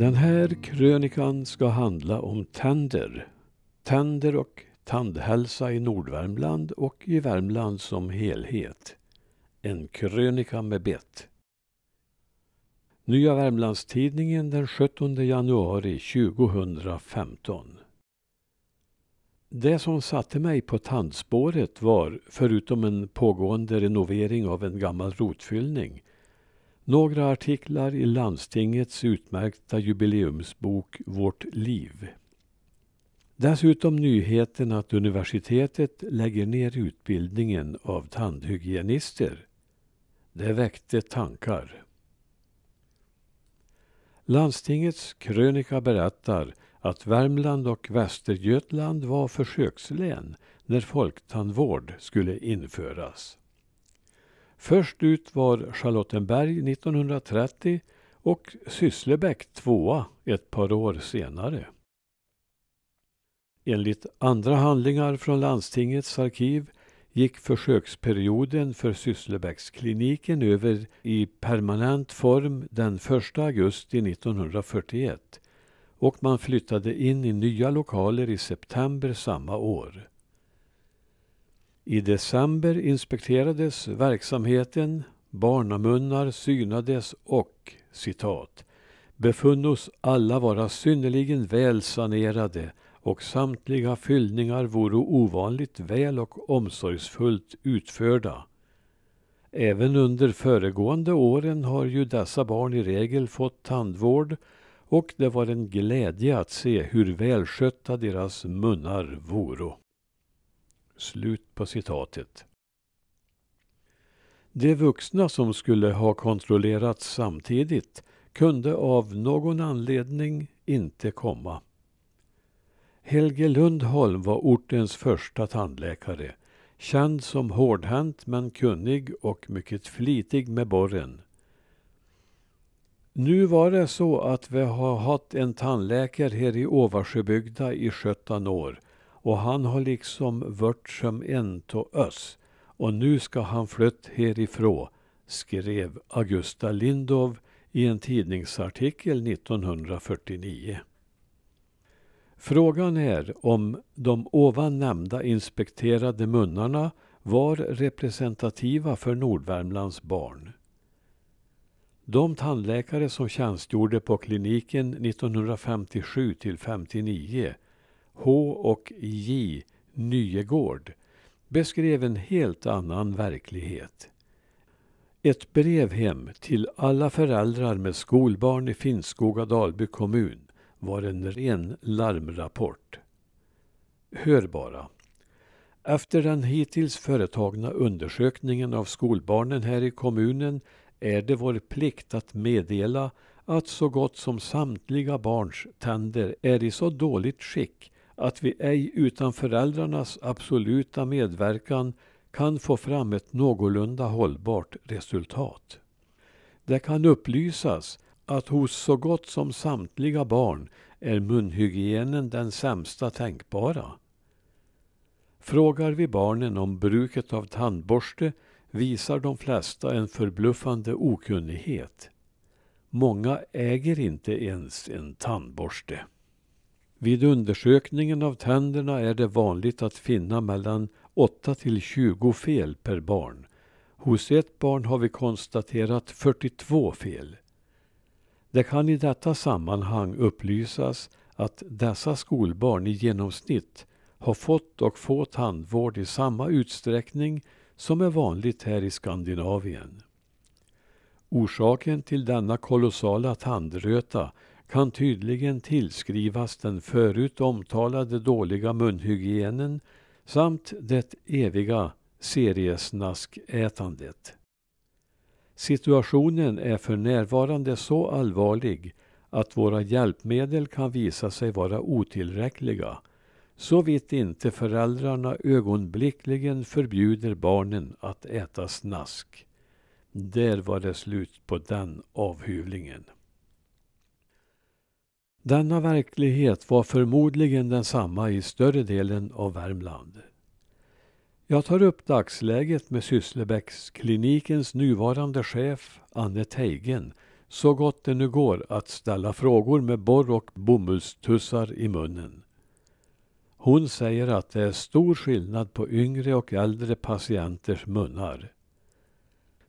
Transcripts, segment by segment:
Den här krönikan ska handla om tänder. Tänder och tandhälsa i Nordvärmland och i Värmland som helhet. En krönika med bett. Nya Värmlandstidningen den 17 januari 2015. Det som satte mig på tandspåret var, förutom en pågående renovering av en gammal rotfyllning, några artiklar i landstingets utmärkta jubileumsbok Vårt liv. Dessutom nyheten att universitetet lägger ner utbildningen av tandhygienister. Det väckte tankar. Landstingets krönika berättar att Värmland och Västergötland var försökslän när folktandvård skulle införas. Först ut var Charlottenberg 1930 och Sysslebäck tvåa ett par år senare. Enligt andra handlingar från landstingets arkiv gick försöksperioden för Sysslebäckskliniken över i permanent form den 1 augusti 1941 och man flyttade in i nya lokaler i september samma år. I december inspekterades verksamheten, barnamunnar synades och citat befunnos alla vara synnerligen väl sanerade och samtliga fyllningar vore ovanligt väl och omsorgsfullt utförda. Även under föregående åren har ju dessa barn i regel fått tandvård och det var en glädje att se hur välskötta deras munnar voro. Slut på citatet. De vuxna som skulle ha kontrollerats samtidigt kunde av någon anledning inte komma. Helge Lundholm var ortens första tandläkare. Känd som hårdhänt men kunnig och mycket flitig med borren. Nu var det så att vi har haft en tandläkare här i Oversjöbygda i 17 år och han har liksom vört som en to oss och nu ska han flytt härifrån, skrev Augusta Lindov i en tidningsartikel 1949. Frågan är om de ovan nämnda inspekterade munnarna var representativa för Nordvärmlands barn. De tandläkare som tjänstgjorde på kliniken 1957 till 59, H och J Nyegård, beskrev en helt annan verklighet. Ett brev hem till alla föräldrar med skolbarn i Finnskoga Dalby kommun var en ren larmrapport. Hör bara. Efter den hittills företagna undersökningen av skolbarnen här i kommunen är det vår plikt att meddela att så gott som samtliga barns tänder är i så dåligt skick att vi ej utan föräldrarnas absoluta medverkan kan få fram ett någorlunda hållbart resultat. Det kan upplysas att hos så gott som samtliga barn är munhygienen den sämsta tänkbara. Frågar vi barnen om bruket av tandborste visar de flesta en förbluffande okunnighet. Många äger inte ens en tandborste. Vid undersökningen av tänderna är det vanligt att finna mellan 8 till 20 fel per barn. Hos ett barn har vi konstaterat 42 fel. Det kan i detta sammanhang upplysas att dessa skolbarn i genomsnitt har fått och får tandvård i samma utsträckning som är vanligt här i Skandinavien. Orsaken till denna kolossala tandröta kan tydligen tillskrivas den förut omtalade dåliga munhygienen samt det eviga seriesnaskätandet. Situationen är för närvarande så allvarlig att våra hjälpmedel kan visa sig vara otillräckliga så vitt inte föräldrarna ögonblickligen förbjuder barnen att äta snask. Där var det slut på den avhyvlingen. Denna verklighet var förmodligen densamma i större delen av Värmland. Jag tar upp dagsläget med Sysslebäcksklinikens nuvarande chef Anne Teigen så gott det nu går att ställa frågor med borr och bomullstussar i munnen. Hon säger att det är stor skillnad på yngre och äldre patienters munnar.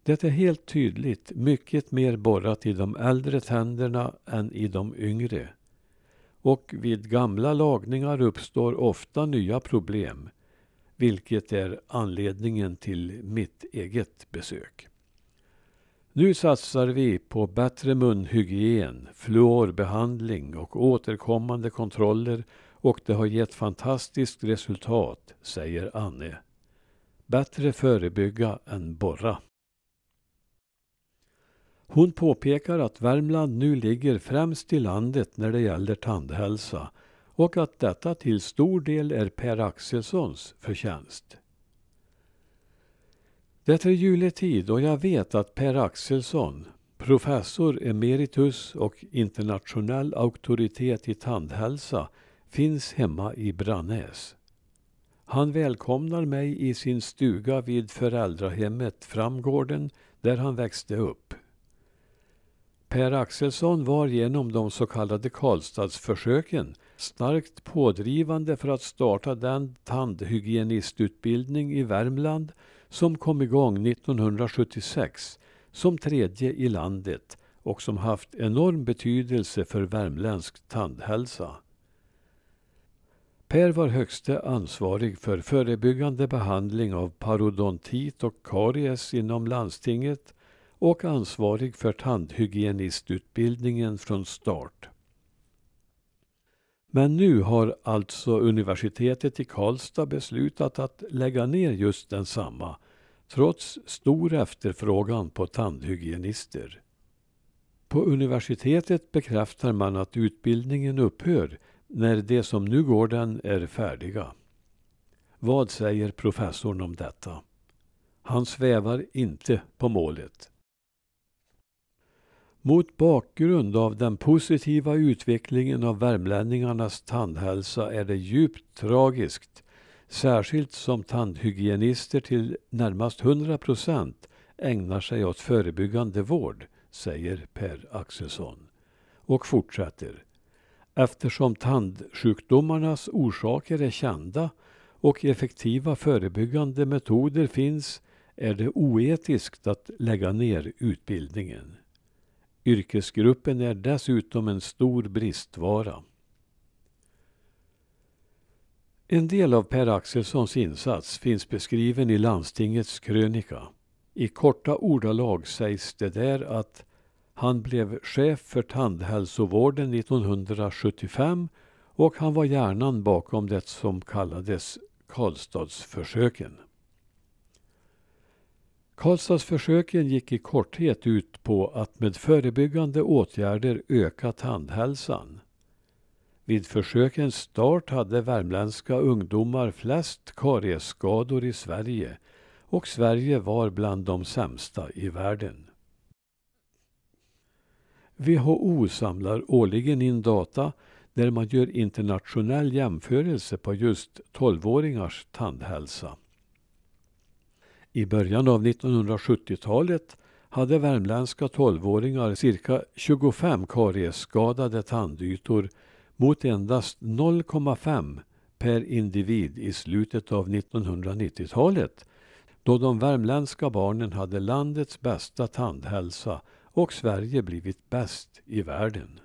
Det är helt tydligt mycket mer borrat i de äldre tänderna än i de yngre. Och vid gamla lagningar uppstår ofta nya problem, vilket är anledningen till mitt eget besök. Nu satsar vi på bättre munhygien, fluorbehandling och återkommande kontroller och det har gett fantastiskt resultat, säger Anne. Bättre förebygga än borra. Hon påpekar att Värmland nu ligger främst i landet när det gäller tandhälsa och att detta till stor del är Per Axelssons förtjänst. Det är juletid och jag vet att Per Axelsson, professor emeritus och internationell auktoritet i tandhälsa, finns hemma i Brannäs. Han välkomnar mig i sin stuga vid föräldrahemmet Framgården där han växte upp. Per Axelsson var genom de så kallade Karlstadsförsöken starkt pådrivande för att starta den tandhygienistutbildning i Värmland som kom igång 1976 som tredje i landet och som haft enorm betydelse för värmländsk tandhälsa. Per var högste ansvarig för förebyggande behandling av parodontit och karies inom landstinget och ansvarig för tandhygienistutbildningen från start. Men nu har alltså universitetet i Karlstad beslutat att lägga ner just densamma trots stor efterfrågan på tandhygienister. På universitetet bekräftar man att utbildningen upphör när de som nu går den är färdiga. Vad säger professorn om detta? Han svävar inte på målet. Mot bakgrund av den positiva utvecklingen av värmlänningarnas tandhälsa är det djupt tragiskt, särskilt som tandhygienister till närmast 100 procent ägnar sig åt förebyggande vård, säger Per Axelsson. Och fortsätter. Eftersom tandsjukdomarnas orsaker är kända och effektiva förebyggande metoder finns är det oetiskt att lägga ner utbildningen. Yrkesgruppen är dessutom en stor bristvara. En del av Per Axelssons insats finns beskriven i landstingets krönika. I korta ordalag sägs det där att han blev chef för tandhälsovården 1975 och han var hjärnan bakom det som kallades Karlstadsförsöken. Karlstadsförsöken gick i korthet ut på att med förebyggande åtgärder öka tandhälsan. Vid försökens start hade värmländska ungdomar flest kariesskador i Sverige och Sverige var bland de sämsta i världen. WHO samlar årligen in data där man gör internationell jämförelse på just 12-åringars tandhälsa. I början av 1970-talet hade värmländska tolvåringar cirka 25 kariesskadade tandytor mot endast 0,5 per individ i slutet av 1990-talet då de värmländska barnen hade landets bästa tandhälsa och Sverige blivit bäst i världen.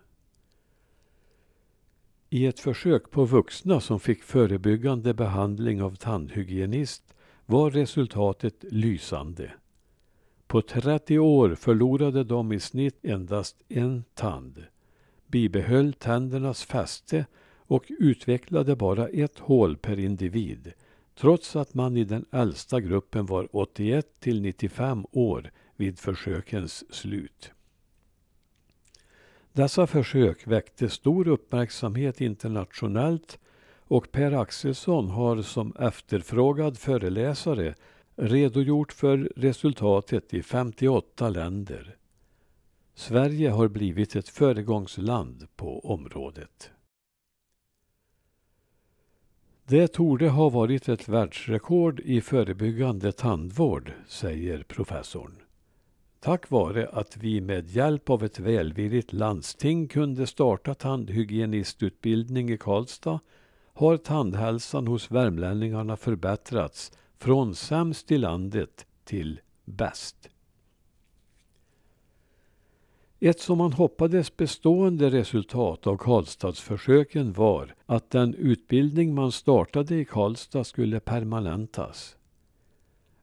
I ett försök på vuxna som fick förebyggande behandling av tandhygienist var resultatet lysande. På 30 år förlorade de i snitt endast en tand, bibehöll tändernas fäste och utvecklade bara ett hål per individ, trots att man i den äldsta gruppen var 81 till 95 år vid försökens slut. Dessa försök väckte stor uppmärksamhet internationellt och Per Axelsson har som efterfrågad föreläsare redogjort för resultatet i 58 länder. Sverige har blivit ett föregångsland på området. Det torde ha varit ett världsrekord i förebyggande tandvård, säger professorn. Tack vare att vi med hjälp av ett välvilligt landsting kunde starta tandhygienistutbildning i Karlstad har tandhälsan hos värmlänningarna förbättrats från sämst i landet till bäst. Ett som man hoppades bestående resultat av Karlstadsförsöken var att den utbildning man startade i Karlstad skulle permanentas.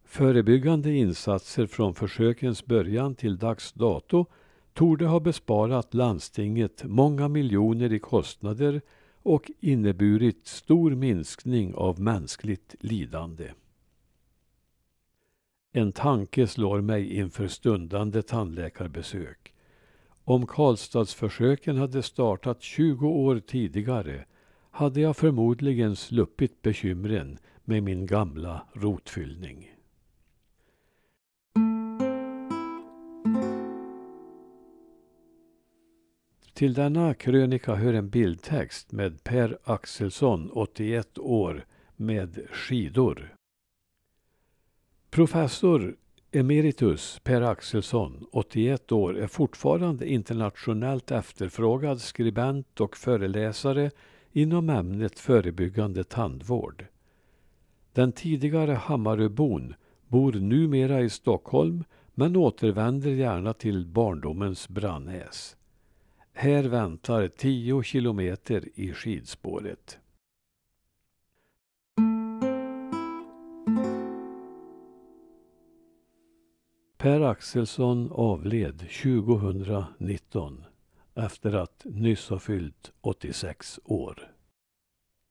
Förebyggande insatser från försökens början till dags dato torde ha besparat landstinget många miljoner i kostnader och inneburit stor minskning av mänskligt lidande. En tanke slår mig inför stundande tandläkarbesök. Om Karlstadsförsöken hade startat 20 år tidigare hade jag förmodligen sluppit bekymren med min gamla rotfyllning. Till denna krönika hör en bildtext med Per Axelsson, 81 år, med skidor. Professor emeritus Per Axelsson, 81 år, är fortfarande internationellt efterfrågad skribent och föreläsare inom ämnet förebyggande tandvård. Den tidigare Hammaröbon bor numera i Stockholm men återvänder gärna till barndomens Brannäs. Här väntar tio kilometer i skidspåret. Per Axelsson avled 2019 efter att nyss ha fyllt 86 år.